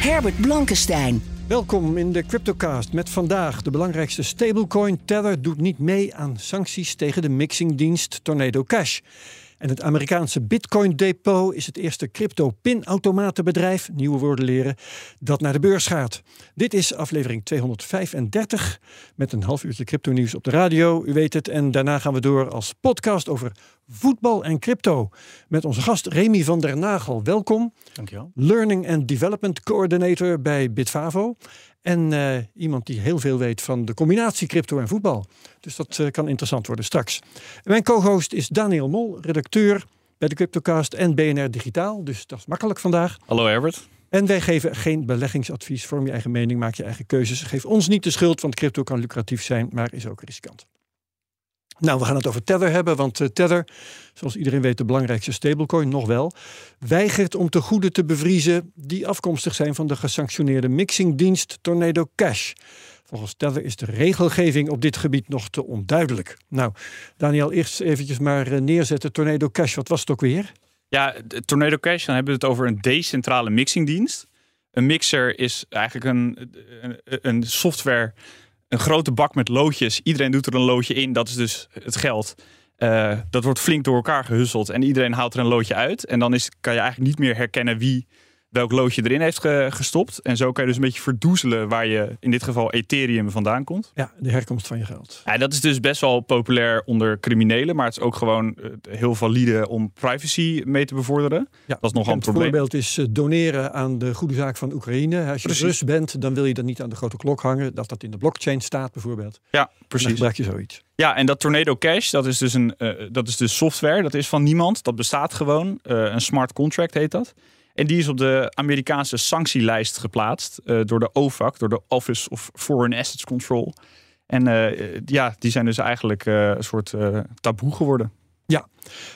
Herbert Blankenstein. Welkom in de Cryptocast met vandaag de belangrijkste stablecoin Tether doet niet mee aan sancties tegen de mixingdienst Tornado Cash. En het Amerikaanse Bitcoin Depot is het eerste crypto-pinautomatenbedrijf, nieuwe woorden leren, dat naar de beurs gaat. Dit is aflevering 235 met een half uurtje crypto nieuws op de radio, u weet het. En daarna gaan we door als podcast over voetbal en crypto met onze gast Remy van der Nagel. Welkom. Dankjewel. Learning and Development Coordinator bij Bitfavo. En uh, iemand die heel veel weet van de combinatie crypto en voetbal. Dus dat uh, kan interessant worden straks. Mijn co-host is Daniel Mol, redacteur bij de Cryptocast en BNR Digitaal. Dus dat is makkelijk vandaag. Hallo Herbert. En wij geven geen beleggingsadvies. Vorm je eigen mening, maak je eigen keuzes. Geef ons niet de schuld, want crypto kan lucratief zijn, maar is ook riskant. Nou, we gaan het over Tether hebben, want uh, Tether, zoals iedereen weet, de belangrijkste stablecoin, nog wel, weigert om te goede te bevriezen die afkomstig zijn van de gesanctioneerde mixingdienst Tornado Cash. Volgens Tether is de regelgeving op dit gebied nog te onduidelijk. Nou, Daniel, eerst eventjes maar uh, neerzetten. Tornado Cash, wat was het ook weer? Ja, Tornado Cash, dan hebben we het over een decentrale mixingdienst. Een mixer is eigenlijk een, een, een software een grote bak met loodjes. Iedereen doet er een loodje in. Dat is dus het geld. Uh, dat wordt flink door elkaar gehusseld. En iedereen haalt er een loodje uit. En dan is, kan je eigenlijk niet meer herkennen wie welk loodje erin heeft ge gestopt. En zo kan je dus een beetje verdoezelen waar je in dit geval Ethereum vandaan komt. Ja, de herkomst van je geld. Ja, dat is dus best wel populair onder criminelen. Maar het is ook gewoon uh, heel valide om privacy mee te bevorderen. Ja, dat is nogal een probleem. Voorbeeld is uh, doneren aan de goede zaak van Oekraïne. Als je precies. Rus bent, dan wil je dat niet aan de grote klok hangen. Dat dat in de blockchain staat bijvoorbeeld. Ja, precies. Dan gebruik je zoiets. Ja, en dat Tornado Cash, dat is dus een uh, dat is dus software. Dat is van niemand. Dat bestaat gewoon. een smart contract heet dat. En die is op de Amerikaanse sanctielijst geplaatst uh, door de OFAC, door de Office of Foreign Assets Control. En uh, ja, die zijn dus eigenlijk uh, een soort taboe geworden. Ja,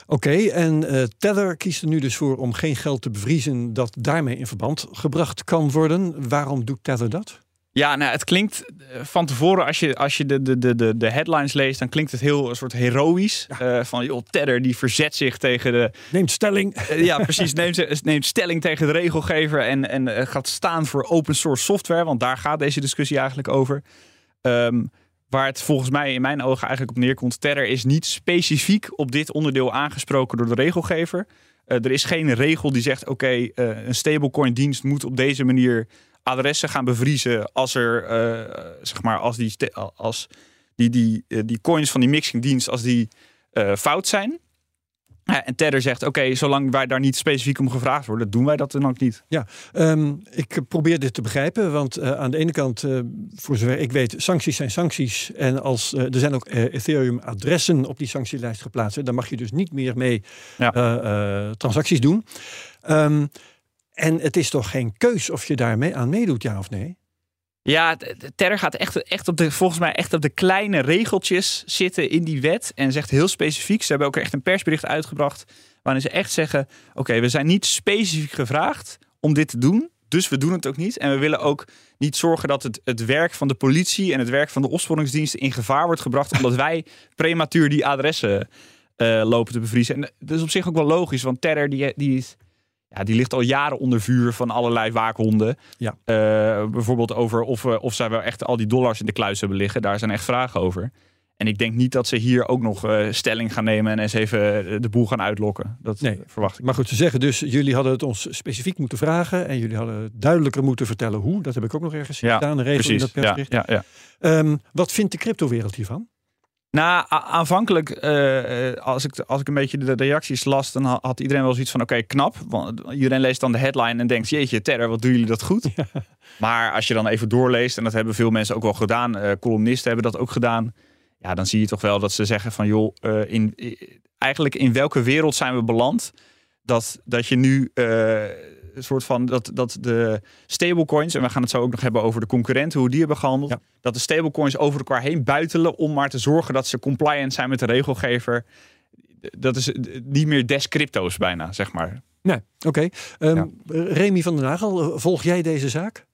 oké. En Tether kiest er nu dus voor om geen geld te bevriezen dat daarmee in verband gebracht kan worden. Waarom doet Tether dat? Ja, nou, het klinkt van tevoren, als je, als je de, de, de, de headlines leest, dan klinkt het heel een soort heroïs. Ja. Uh, van, joh, Tedder die verzet zich tegen de... Neemt stelling. Uh, ja, precies. Neemt, neemt stelling tegen de regelgever en, en uh, gaat staan voor open source software. Want daar gaat deze discussie eigenlijk over. Um, waar het volgens mij in mijn ogen eigenlijk op neerkomt. Tether is niet specifiek op dit onderdeel aangesproken door de regelgever. er is geen regel die zegt, oké, okay, een stablecoin dienst moet op deze manier adressen gaan bevriezen als er, uh, zeg maar, als die, als die, die, uh, die coins van die mixingdienst, als die uh, fout zijn. Ja, en Tether zegt, oké, okay, zolang wij daar niet specifiek om gevraagd worden, doen wij dat dan ook niet. Ja, um, ik probeer dit te begrijpen, want uh, aan de ene kant, voor zover ik weet, sancties zijn sancties. En als, er zijn ook Ethereum-adressen op die sanctielijst geplaatst. Dan mag je dus niet meer mee ja. transacties doen. Um, en het is toch geen keus of je daarmee aan meedoet, ja of nee? Ja, Terra gaat echt, echt op de, volgens mij echt op de kleine regeltjes zitten in die wet. En zegt heel specifiek. Ze hebben ook echt een persbericht uitgebracht. Waarin ze echt zeggen: Oké, okay, we zijn niet specifiek gevraagd om dit te doen. Dus we doen het ook niet. En we willen ook niet zorgen dat het, het werk van de politie en het werk van de opsporingsdiensten in gevaar wordt gebracht. omdat wij prematuur die adressen uh, lopen te bevriezen. En dat is op zich ook wel logisch, want Terror die, die ja, die ligt al jaren onder vuur van allerlei waakhonden. Ja. Uh, bijvoorbeeld over of, of zij wel echt al die dollars in de kluis hebben liggen. Daar zijn echt vragen over. En ik denk niet dat ze hier ook nog uh, stelling gaan nemen en eens even de boel gaan uitlokken. Dat nee. verwacht ik. Maar goed, ze zeggen dus, jullie hadden het ons specifiek moeten vragen en jullie hadden duidelijker moeten vertellen hoe. Dat heb ik ook nog ergens ja, gedaan, een regel precies. in dat persbericht. Ja, ja, ja. Um, wat vindt de cryptowereld hiervan? Nou, aanvankelijk, uh, als, ik, als ik een beetje de reacties las, dan had iedereen wel zoiets van: oké, okay, knap. Want iedereen leest dan de headline en denkt: jeetje, Terror, wat doen jullie dat goed? Ja. Maar als je dan even doorleest, en dat hebben veel mensen ook wel gedaan, uh, columnisten hebben dat ook gedaan. Ja, dan zie je toch wel dat ze zeggen: van joh, uh, in, in, eigenlijk in welke wereld zijn we beland? Dat, dat je nu soort van dat, dat de stablecoins, en we gaan het zo ook nog hebben over de concurrenten, hoe die hebben gehandeld, Ja. dat de stablecoins over elkaar heen buitelen om maar te zorgen dat ze compliant zijn met de regelgever. Dat is eh, niet meer des crypto's bijna, zeg maar. Nee, oké. Ehm, Ja. Remy van den Nagel, volg jij deze zaak?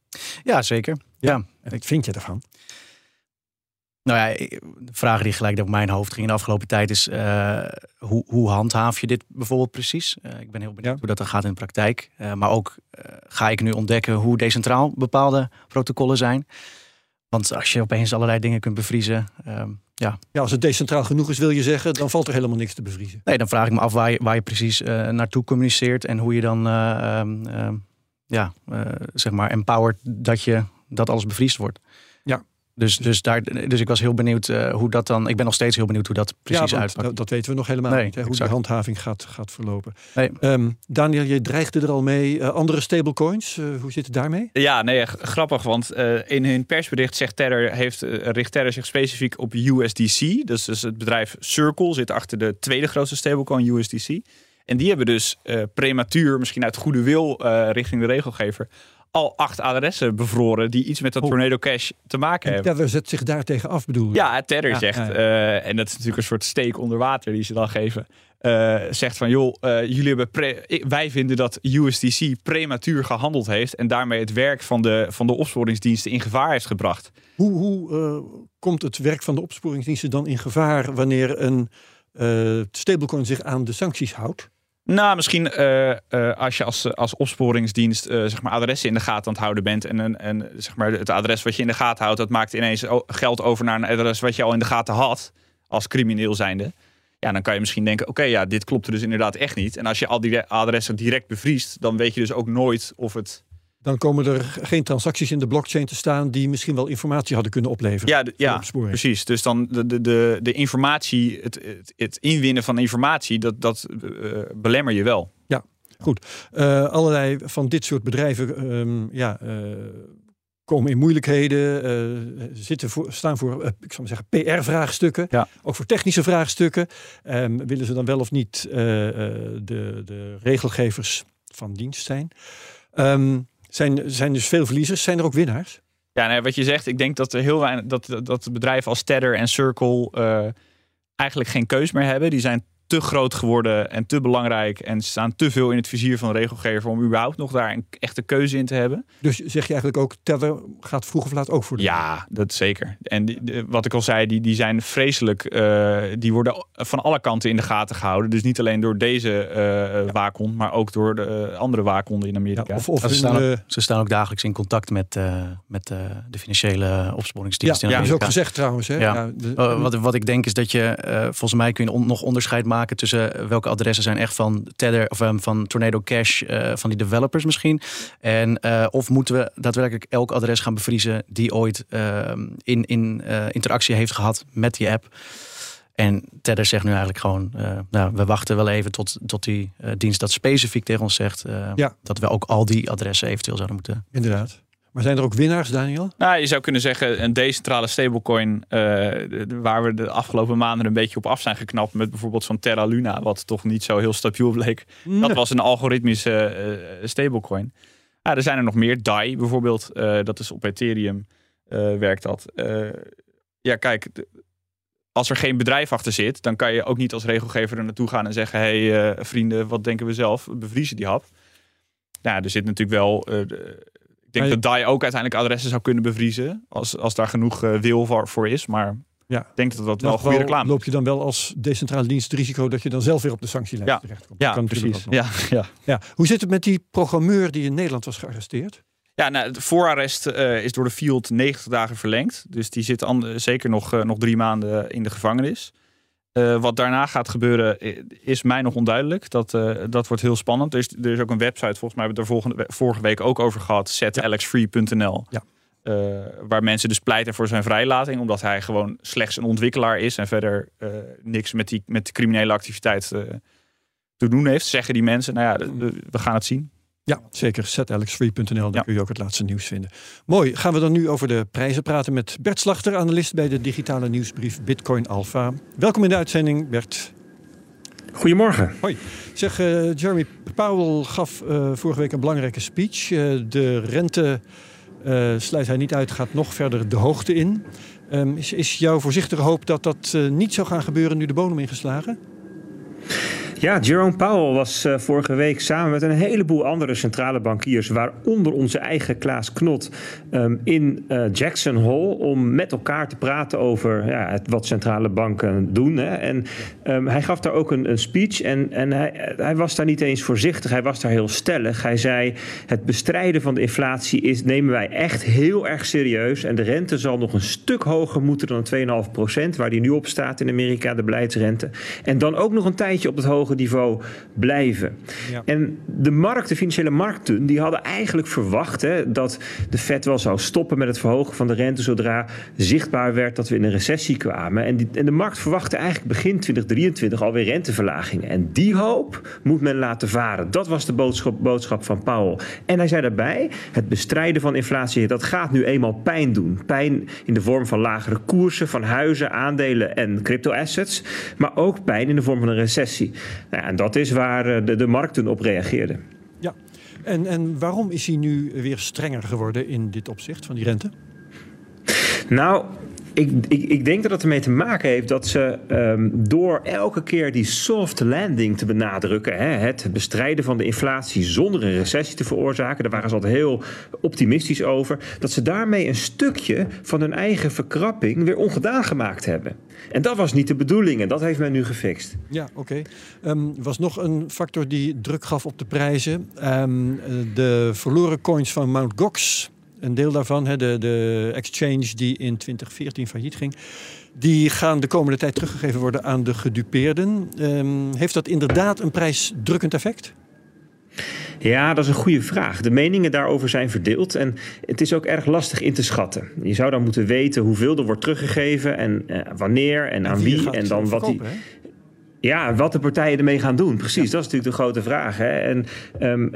Ja, zeker. Ja. En wat vind je ervan? Nou ja, de vraag die gelijk door mijn hoofd ging in de afgelopen tijd is... eh, hoe, hoe handhaaf je dit bijvoorbeeld precies? Eh, ik ben heel benieuwd Ja. hoe dat dan gaat in de praktijk. Eh, maar ook ga ik nu ontdekken hoe decentraal bepaalde protocollen zijn. Want als je opeens allerlei dingen kunt bevriezen... ehm, ja, Ja, als het decentraal genoeg is, wil je zeggen, dan valt er helemaal niks te bevriezen. nee, dan vraag ik me af waar je, waar je precies naartoe communiceert... en hoe je dan, eh, ehm, ehm, ja, zeg maar, empowert dat, je, dat alles bevriesd wordt. Dus, dus, daar, dus ik was heel benieuwd eh, hoe dat dan... Ik ben nog steeds heel benieuwd hoe dat precies ja, uitpakt. Dat, dat weten we nog helemaal Nee, niet, hè, hoe de handhaving gaat, gaat verlopen. Nee. Ehm, Daniel, je dreigde er al mee. Eh, andere stablecoins, eh, hoe zit het daarmee? Ja, nee, grappig, want eh, in hun persbericht zegt Tether, heeft, richt Tether zich specifiek op USDC. Dus, dus het bedrijf Circle zit achter de tweede grootste stablecoin USDC. En die hebben dus eh, prematuur, misschien uit goede wil eh, richting de regelgever, al acht adressen bevroren die iets met dat. Tornado Cash te maken En hebben. Tether zet zich daar tegen af, bedoel je? Ja, Tether Ja, zegt, ja, ja. eh, en dat is natuurlijk een soort steek onder water die ze dan geven. eh, zegt van joh, eh, jullie hebben wij vinden dat USDC prematuur gehandeld heeft en daarmee het werk van de, van de opsporingsdiensten in gevaar heeft gebracht. Hoe, hoe komt het werk van de opsporingsdiensten dan in gevaar wanneer een stablecoin zich aan de sancties houdt? Nou, misschien eh, eh, als je als, als opsporingsdienst eh, zeg maar adressen in de gaten aan het houden bent. En, en, en zeg maar het adres wat je in de gaten houdt, dat maakt ineens geld over naar een adres wat je al in de gaten had. Als crimineel zijnde. Ja, dan kan je misschien denken, oké, ja, dit klopt er dus inderdaad echt niet. En als je al die adressen direct bevriest, dan weet je dus ook nooit of het... Dan komen er geen transacties in de blockchain te staan die misschien wel informatie hadden kunnen opleveren. Ja, de- ja precies. Dus dan de, de, de, de informatie, het, het, het inwinnen van informatie, dat, dat eh, belemmer je wel. Eh, allerlei van dit soort bedrijven ehm, ja, eh, komen in moeilijkheden, zitten voor, staan voor, ik zou maar zeggen, PR-vraagstukken, Ja. ook voor technische vraagstukken. Ehm, willen ze dan wel of niet de, de regelgevers van dienst zijn? Ehm, zijn? Zijn dus veel verliezers, zijn er ook winnaars? Ja, wat je zegt, ik denk dat er heel weinig dat, dat, bedrijven als Tether en Circle eh, eigenlijk geen keus meer hebben. Die zijn te groot geworden en te belangrijk en staan te veel in het vizier van de regelgever om überhaupt nog daar een echte keuze in te hebben. Dus zeg je eigenlijk ook, Tether gaat vroeg of laat ook voor de Ja, dat zeker. En die, de- wat ik al zei, die, die zijn vreselijk. eh, die worden van alle kanten in de gaten gehouden. Dus niet alleen door deze eh waakhond, maar ook door de eh, andere waakhonden in Ja, Amerika. of, of Ze staan, ook, ze staan ook dagelijks in contact met, eh, met de financiële opsporingsdienst ja, in dat is ook Amerika. gezegd trouwens. Hè? Ja. de- wat, wat ik denk is dat je, volgens mij kun je on- nog onderscheid maken tussen eh, welke adressen zijn echt van Tether of ehm, van Tornado Cash, eh, van die developers misschien. En eh, of moeten we daadwerkelijk elk adres gaan bevriezen die ooit ehm, in, in interactie heeft gehad met die app. En Tether zegt nu eigenlijk gewoon, nou, we wachten wel even tot, tot die dienst dat specifiek tegen ons zegt. Ja. Dat we ook al die adressen eventueel zouden moeten. Inderdaad. Maar zijn er ook winnaars, Daniel? Nou, je zou kunnen zeggen een decentrale stablecoin, eh, waar we de afgelopen maanden een beetje op af zijn geknapt met bijvoorbeeld zo'n Terra Luna, wat toch niet zo heel stabiel bleek. Dat was een algoritmische eh, stablecoin. Ja, er zijn er nog meer. DAI bijvoorbeeld, eh, dat is op Ethereum, werkt dat. Ja, kijk, als er geen bedrijf achter zit, dan kan je ook niet als regelgever er naartoe gaan en zeggen: hé hey, vrienden, wat denken we zelf? Bevriezen die hap. Ja, er zit natuurlijk wel. de- ik denk dat DAI ook uiteindelijk adressen zou kunnen bevriezen. Als, als daar genoeg eh, wil voor, voor is. Maar Ja. ik denk dat dat wel goede reclame loop je dan wel als decentrale dienst het risico dat je dan zelf weer op de sanctielijst Ja. terechtkomt. Ja, kan precies. Ja, ja. Ja. Hoe zit het met die programmeur die in Nederland was gearresteerd? Ja, nou, het voorarrest eh, is door de Field 90 dagen verlengd. Dus die zit zeker nog, eh, nog drie maanden in de gevangenis. Eh, wat daarna gaat gebeuren is mij nog onduidelijk. Dat, eh, dat wordt heel spannend. Er is, er is ook een website, volgens mij hebben we het er volgende, vorige week ook over gehad. setalexfree.nl Ja. Eh, waar mensen dus pleiten voor zijn vrijlating. Omdat hij gewoon slechts een ontwikkelaar is. En verder niks met die met de criminele activiteit te doen heeft. Zeggen die mensen. Nou ja, we gaan het zien. Ja, zeker. Setalexfree.nl, daar Ja. kun je ook het laatste nieuws vinden. Mooi. Gaan we dan nu over de prijzen praten met Bert Slachter, analist bij de digitale nieuwsbrief Bitcoin Alpha. Welkom in de uitzending, Bert. Goedemorgen. Hoi. Zeg, uh, Jeremy Powell gaf uh, vorige week een belangrijke speech. Uh, de rente sluit hij niet uit, gaat nog verder de hoogte in. Um, is, is jouw voorzichtige hoop dat dat niet zou gaan gebeuren nu de bodem ingeslagen? Ja, Jerome Powell was uh, vorige week samen met een heleboel andere centrale bankiers, waaronder onze eigen Klaas Knot, um, in uh, Jackson Hole om met elkaar te praten over ja, wat centrale banken doen. Hè. En um, hij gaf daar ook een, een speech en, en hij, hij, was daar niet eens voorzichtig, hij was daar heel stellig. Hij zei: Het bestrijden van de inflatie is, nemen wij echt heel erg serieus en de rente zal nog een stuk hoger moeten dan 2,5 procent, waar die nu op staat in Amerika, de beleidsrente. En dan ook nog een tijdje op het hoge niveau blijven. Ja. En de markt, de financiële markten, die hadden eigenlijk verwacht hè, dat de Fed wel zou stoppen met het verhogen van de rente zodra zichtbaar werd dat we in een recessie kwamen. En, die, en de markt verwachtte eigenlijk begin 2023 alweer renteverlagingen. En die hoop moet men laten varen. Dat was de boodschap, boodschap van Powell. En hij zei daarbij: het bestrijden van inflatie, dat gaat nu eenmaal pijn doen. Pijn in de vorm van lagere koersen van huizen, aandelen en crypto-assets. Maar ook pijn in de vorm van een recessie. Nou, en dat is waar eh, de, de markten op reageerden. Ja, en, en waarom is hij nu weer strenger geworden in dit opzicht van die rente? Nou, ik, ik, ik, denk dat het ermee te maken heeft dat ze um, door elke keer die soft landing te benadrukken, hè, het bestrijden van de inflatie zonder een recessie te veroorzaken, daar waren ze altijd heel optimistisch over, dat ze daarmee een stukje van hun eigen verkrapping weer ongedaan gemaakt hebben. En dat was niet de bedoeling en dat heeft men nu gefixt. Ja, oké. Okay. Ehm, was nog een factor die druk gaf op de prijzen. Um, de verloren coins van Mt. Gox een deel daarvan, de, de exchange die in 2014 failliet ging, die gaan de komende tijd teruggegeven worden aan de gedupeerden. Um, heeft dat inderdaad een prijsdrukkend effect? Ja, dat is een goede vraag. De meningen daarover zijn verdeeld en het is ook erg lastig in te schatten. Je zou dan moeten weten hoeveel er wordt teruggegeven en uh, wanneer en, en aan wie. En dan wat die. Ja, wat de partijen ermee gaan doen. Precies, dat is natuurlijk de grote vraag. Hè? En, um,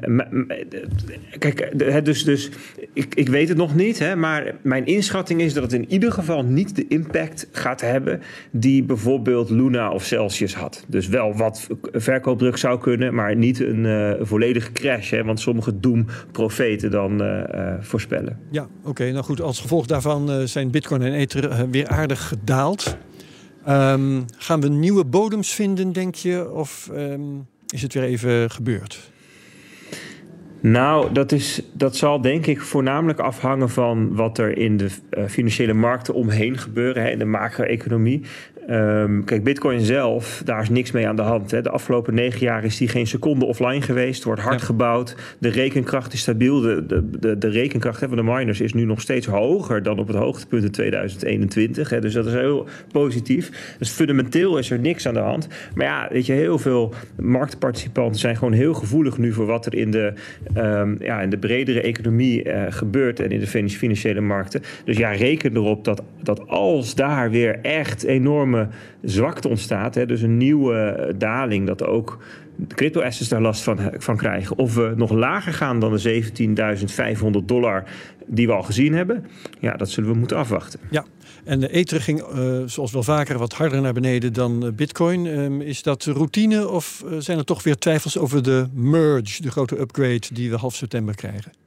kijk, dus, dus ik, ik weet het nog niet, hè, maar mijn inschatting is dat het in ieder geval niet de impact gaat hebben die bijvoorbeeld Luna of Celsius had. Dus wel wat verkoopdruk zou kunnen, maar niet een uh, volledige crash. Hè, want sommige doemprofeten dan uh, uh, voorspellen. Ja, oké. Okay, nou goed, als gevolg daarvan zijn Bitcoin en Ether weer aardig gedaald. Um, gaan we nieuwe bodems vinden, denk je? Of um, is het weer even gebeurd? Nou, dat, is, dat zal denk ik voornamelijk afhangen van wat er in de uh, financiële markten omheen gebeuren, hè, in de macro-economie. Um, kijk, Bitcoin zelf, daar is niks mee aan de hand. Hè. De afgelopen negen jaar is die geen seconde offline geweest. Wordt hard ja. gebouwd. De rekenkracht is stabiel. De, de, de, de rekenkracht hè, van de miners is nu nog steeds hoger dan op het hoogtepunt in 2021. Hè. Dus dat is heel positief. Dus fundamenteel is er niks aan de hand. Maar ja, weet je, heel veel marktparticipanten zijn gewoon heel gevoelig nu voor wat er in de, um, ja, in de bredere economie uh, gebeurt en in de financiële markten. Dus ja, reken erop dat, dat als daar weer echt enorme zwakte ontstaat, hè, dus een nieuwe daling, dat ook crypto-assets daar last van, van krijgen. Of we nog lager gaan dan de 17.500 dollar die we al gezien hebben, ja, dat zullen we moeten afwachten. Ja, en de Ether ging, uh, zoals wel vaker, wat harder naar beneden dan Bitcoin. Um, is dat routine of zijn er toch weer twijfels over de merge, de grote upgrade die we half september krijgen?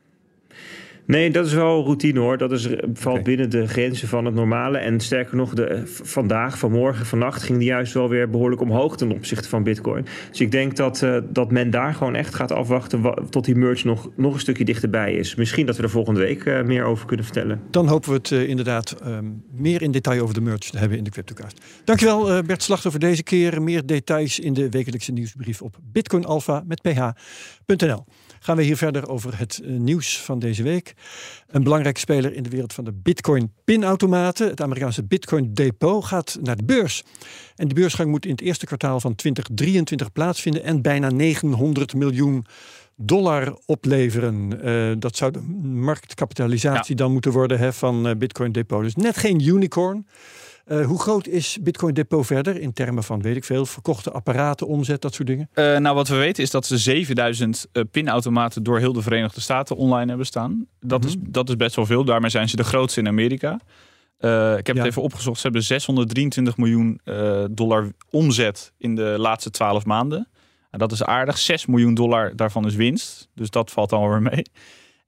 Nee, dat is wel routine hoor. Dat is, valt okay. binnen de grenzen van het normale. En sterker nog, de, vandaag, vanmorgen, vannacht ging die juist wel weer behoorlijk omhoog ten opzichte van Bitcoin. Dus ik denk dat, uh, dat men daar gewoon echt gaat afwachten tot die merge nog, nog een stukje dichterbij is. Misschien dat we er volgende week uh, meer over kunnen vertellen. Dan hopen we het uh, inderdaad um, meer in detail over de merge te hebben in de CryptoCast. Dankjewel Bert Slachter voor deze keer. Meer details in de wekelijkse nieuwsbrief op met ph.nl gaan we hier verder over het uh, nieuws van deze week. Een belangrijke speler in de wereld van de Bitcoin pinautomaten, het Amerikaanse Bitcoin Depot, gaat naar de beurs. En de beursgang moet in het eerste kwartaal van 2023 plaatsvinden en bijna 900 miljoen dollar opleveren. Uh, dat zou de marktkapitalisatie ja. dan moeten worden hè, van uh, Bitcoin Depot. Dus net geen unicorn. Uh, hoe groot is Bitcoin Depot verder in termen van, weet ik veel, verkochte apparaten, omzet, dat soort dingen? Uh, nou, wat we weten is dat ze 7000 uh, pinautomaten door heel de Verenigde Staten online hebben staan. Dat, mm -hmm. is, dat is best wel veel. Daarmee zijn ze de grootste in Amerika. Eh, ik heb Ja. het even opgezocht. Ze hebben 623 miljoen eh, dollar omzet in de laatste 12 maanden. En dat is aardig. 6 miljoen dollar daarvan is winst. Dus dat valt dan weer mee.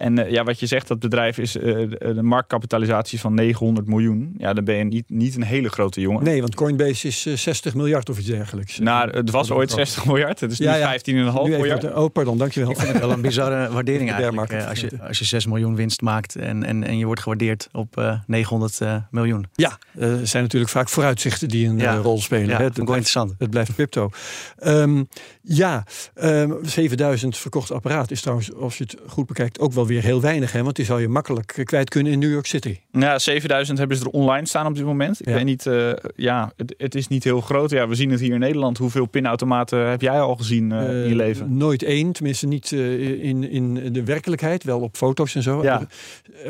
En eh, ja, wat je zegt, dat bedrijf is eh, de, de marktkapitalisatie van 900 miljoen. Ja, dan ben je niet, niet een hele grote jongen. Nee, want Coinbase is eh, 60 miljard of iets dergelijks. Nou, het was ooit 60 miljard. Het is nu Ja, ja. 15,5 Nu even miljard. oh, pardon, dankjewel. Ik vind het wel een bizarre waardering De eigenlijk. eh, Als je, als je 6 miljoen winst maakt en, en, en je wordt gewaardeerd op eh, 900 eh, miljoen. Ja, eh, er zijn natuurlijk vaak vooruitzichten die een Ja. eh, rol spelen. Ja, hè. Het blijft- interessant. Het blijft crypto. Ehm, ja, ehm, 7000 verkocht apparaat is trouwens, als je het goed bekijkt, ook wel weer heel weinig. Hè? Want die zou je makkelijk eh, kwijt kunnen in New York City. Ja, 7000 hebben ze er online staan op dit moment. Ik Ja. weet niet, eh, ja, het, het is niet heel groot. Ja, we zien het hier in Nederland. Hoeveel pinautomaten heb jij al gezien eh, in je leven? Nooit één, tenminste niet in, in de werkelijkheid, wel op foto's en zo. Ja.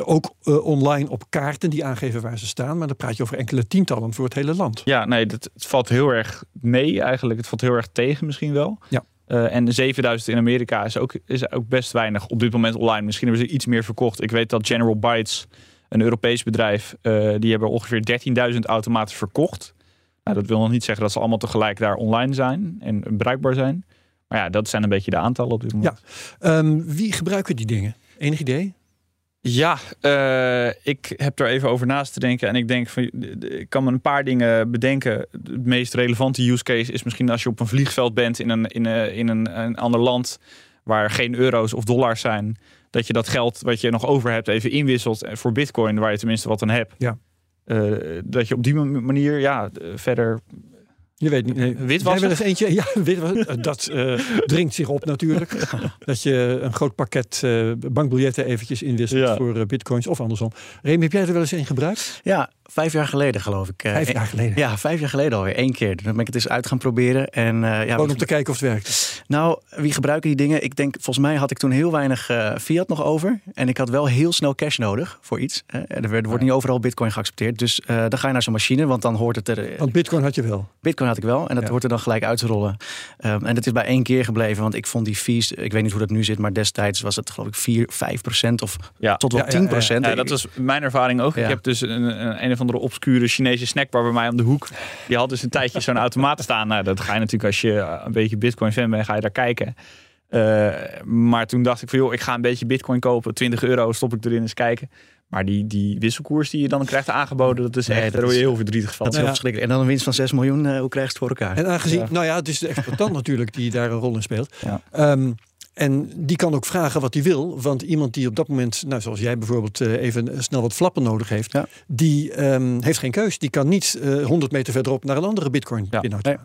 Ook online op kaarten die aangeven waar ze staan. Maar dan praat je over enkele tientallen voor het hele land. Ja, nee, dat, het valt heel erg mee eigenlijk. Het valt heel erg tegen misschien wel. Ja. Eh, en de 7000 in Amerika is ook, is ook best weinig op dit moment online. Misschien hebben ze iets meer verkocht. Ik weet dat General Bytes, een Europees bedrijf, eh, die hebben ongeveer 13.000 automaten verkocht. Nou, dat wil nog niet zeggen dat ze allemaal tegelijk daar online zijn en bruikbaar zijn. Maar ja, dat zijn een beetje de aantallen op dit moment. Ehm, wie gebruiken die dingen? Enig idee? Ja, eh, ik heb er even over naast te denken. En ik denk van, ik kan me een paar dingen bedenken. Het meest relevante use case is misschien als je op een vliegveld bent in een, in een, in een, een ander land waar geen euro's of dollars zijn. Dat je dat geld wat je nog over hebt even inwisselt voor bitcoin, waar je tenminste wat aan hebt. Ja. Eh, dat je op die manier, ja, eh, verder. Je weet niet. Nee. Eentje? Ja, witwassen. Eh, dat eh, dringt zich op natuurlijk. dat je een groot pakket eh, bankbiljetten eventjes inwisselt Ja. voor bitcoins of andersom. Remy, heb jij er wel eens een gebruikt? Ja, vijf jaar geleden geloof ik. Eh, Vijf jaar geleden. Ja, vijf jaar geleden alweer. Eén keer. Dan ben ik het eens uit gaan proberen. En, eh, ja, Gewoon om te kijken of het werkt. Nou, wie gebruiken die dingen? Ik denk, volgens mij had ik toen heel weinig eh, fiat nog over. En ik had wel heel snel cash nodig voor iets. Hè. Er, werd- er wordt niet overal bitcoin geaccepteerd. Dus eh, dan ga je naar zo'n machine, want dan hoort het er... Want bitcoin had je wel. Bitcoin had ik wel en dat Ja. hoort er dan gelijk uit te rollen. Ehm, en het is bij één keer gebleven, want ik vond die fees, ik weet niet hoe dat nu zit, maar destijds was het geloof ik 4, 5 procent of Ja. tot wel Ja, ja, 10 ja. procent. Ja, dat was mijn ervaring ook. Ja. Ik heb dus een, een, een of andere obscure Chinese snackbar bij mij om de hoek. Die had dus een tijdje zo'n automaat staan. Nou, dat ga je natuurlijk als je een beetje Bitcoin fan bent, ga je daar kijken. Eh, maar toen dacht ik van joh, ik ga een beetje Bitcoin kopen. 20 euro stop ik erin eens kijken. Maar die, die wisselkoers die je dan krijgt aangeboden, dat is Nee, echt, dat daar word je heel verdrietig van. Dat is heel Ja. verschrikkelijk. En dan een winst van 6 miljoen, eh, hoe krijg je het voor elkaar? En aangezien, Ja. nou ja, het is de exploitant natuurlijk die daar een rol in speelt. Ja. Ehm, en die kan ook vragen wat hij wil. Want iemand die op dat moment, nou, zoals jij bijvoorbeeld, eh, even snel wat flappen nodig heeft, Ja. die ehm, heeft geen keus. Die kan niet eh 100 meter verderop naar een andere bitcoin Ja.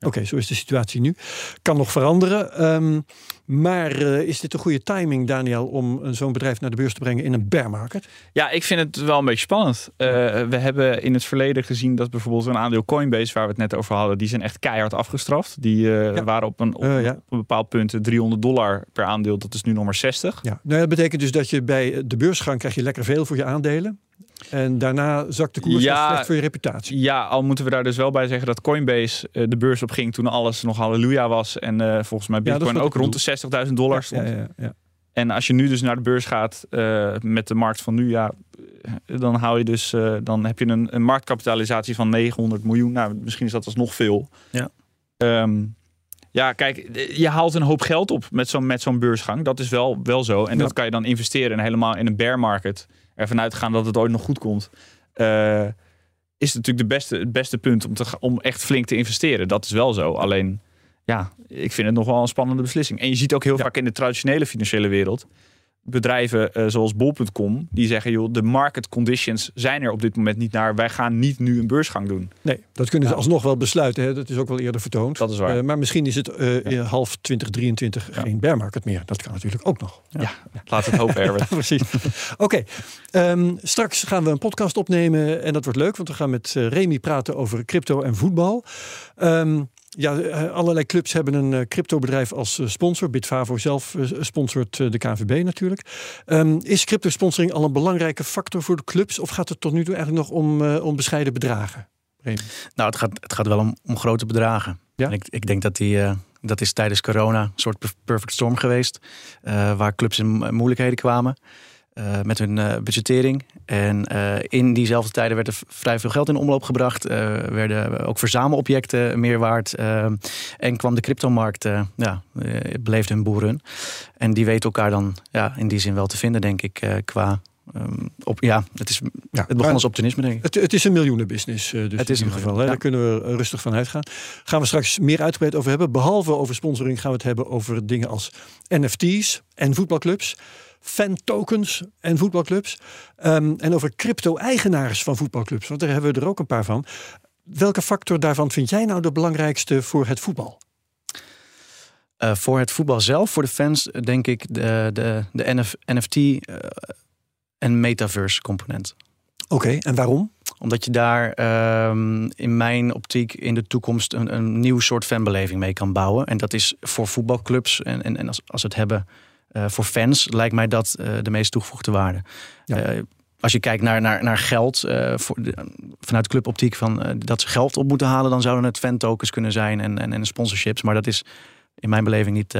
Oké, zo is de situatie nu. Kan nog veranderen. Ehm, maar eh, is dit een goede timing, Daniel, om eh, zo'n bedrijf naar de beurs te brengen in een bear market? Ja, ik vind het wel een beetje spannend. Eh, we hebben in het verleden gezien dat bijvoorbeeld een aandeel Coinbase, waar we het net over hadden, die zijn echt keihard afgestraft. Die Ja. waren op een, op, ja. op een bepaald punt 300 dollar per aandeel. Dat is nu nog maar 60. Ja, nou, dat betekent dus dat je bij de beursgang krijg je lekker veel voor je aandelen. En daarna zakt de koers Ja. slecht voor je reputatie. Ja, al moeten we daar dus wel bij zeggen dat Coinbase eh, de beurs op ging toen alles nog halleluja was. En eh, volgens mij Bitcoin ook rond de 60.000 dollar Ja, stond. ja, ja. En als je nu dus naar de beurs gaat eh, met de markt van nu, ja, dan hou je dus, eh, dan heb je een, een marktkapitalisatie van 900 miljoen. Nou, misschien is dat alsnog veel. Ja. Ehm, ja, kijk, je haalt een hoop geld op met zo'n met zo'n beursgang. Dat is wel, wel zo. En Ja. dat kan je dan investeren en helemaal in een bear market. Ervan uitgaan dat het ooit nog goed komt. eh, is natuurlijk de beste, het beste punt om, te, om echt flink te investeren. Dat is wel zo. Alleen, ja, ik vind het nog wel een spannende beslissing. En je ziet ook heel Ja. vaak in de traditionele financiële wereld bedrijven eh, zoals bol.com die zeggen joh de market conditions zijn er op dit moment niet naar wij gaan niet nu een beursgang doen Nee, dat kunnen ze Ja. alsnog wel besluiten. Hè. Dat is ook wel eerder vertoond. Dat is waar. Eh, maar misschien is het eh, half 2023 Ja. geen bear market meer. Dat kan natuurlijk ook nog. ja, laat het hopen Erwin. Precies. Oké, ehm, straks gaan we een podcast opnemen en dat wordt leuk, want we gaan met Remy praten over crypto en voetbal. Ehm, ja, eh, allerlei clubs hebben een eh, cryptobedrijf als eh, sponsor. Bitfavo zelf sponsort de KNVB natuurlijk. Ehm, is crypto-sponsoring al een belangrijke factor voor de clubs of gaat het tot nu toe eigenlijk nog om, om bescheiden bedragen? Nou, het gaat, het gaat wel om, om grote bedragen. Ja? En Ik, ik denk dat die, dat is tijdens corona een soort per- perfect storm geweest. eh, waar clubs in mo- moeilijkheden kwamen. Eh, met hun uh, budgettering. En uh, in diezelfde tijden werd er vrij veel geld in omloop gebracht. werden ook verzamelobjecten meer waard. en kwam de cryptomarkt, ja, beleefde hun boeren. En die weten elkaar dan ja, in die zin wel te vinden, denk ik, qua Um, op, ja, het, is, ja, het begon als optimisme, denk ik. Het, het is een miljoenenbusiness, dus het is in ieder geval. Daar kunnen we rustig van uitgaan. Gaan we straks meer uitgebreid over hebben. Behalve over sponsoring gaan we het hebben over dingen als NFT's en voetbalclubs. Fan-tokens en voetbalclubs. Um, en over crypto-eigenaars van voetbalclubs. Want daar hebben we er ook een paar van. Welke factor daarvan vind jij nou de belangrijkste voor het voetbal? Uh, voor het voetbal zelf, voor de fans, denk ik de, de, de NF, NFT uh, en metaverse component. Oké, en waarom? Omdat je daar um, in mijn optiek in de toekomst een, een nieuw soort fanbeleving mee kan bouwen. En dat is voor voetbalclubs en, en, en als, als we het hebben uh, voor fans, lijkt mij dat uh, de meest toegevoegde waarde. Ja. Uh, als je kijkt naar, naar, naar geld, voor de, vanuit cluboptiek van dat ze geld op moeten halen, dan zouden het fan tokens kunnen zijn en, en, en sponsorships. Maar dat is in mijn beleving niet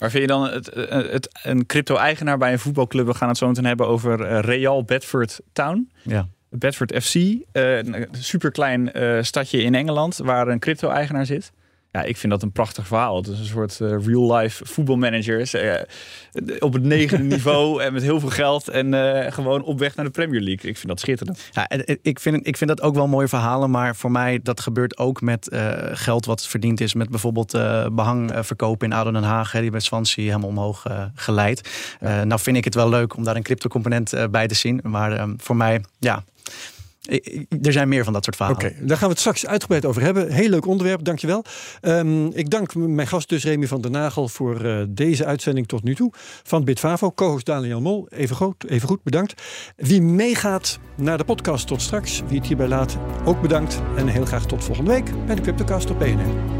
maar vind je dan het, het, een crypto-eigenaar bij een voetbalclub? We gaan het zo meteen hebben over eh, Real Bedford Town. Ja. Bedford FC, een superklein stadje in Engeland waar een crypto-eigenaar zit. Ja, ik vind dat een prachtig verhaal. Het is een soort uh, real-life voetbalmanagers. Uh, op het negende niveau en met heel veel geld. En uh, gewoon op weg naar de Premier League. Ik vind dat schitterend. Ja, ik, vind, ik vind dat ook wel mooie verhalen. Maar voor mij, dat gebeurt ook met geld wat verdiend is. Met bijvoorbeeld behang verkopen in Aden Den Haag. Hè, die bij Swansea helemaal omhoog geleid. nou vind ik het wel leuk om daar een crypto component bij te zien. Maar ehm, voor mij, ja er zijn meer van dat soort verhalen. Oké, daar gaan we het straks uitgebreid over hebben. Heel leuk onderwerp, dankjewel. Um, ik dank mijn gast dus Remy van der Nagel voor uh, deze uitzending tot nu toe. Van Bitfavo, co-host Daniel Mol, even goed, even goed bedankt. Wie meegaat naar de podcast tot straks, wie het hierbij laat, ook bedankt. En heel graag tot volgende week bij de Cryptocast op BNN.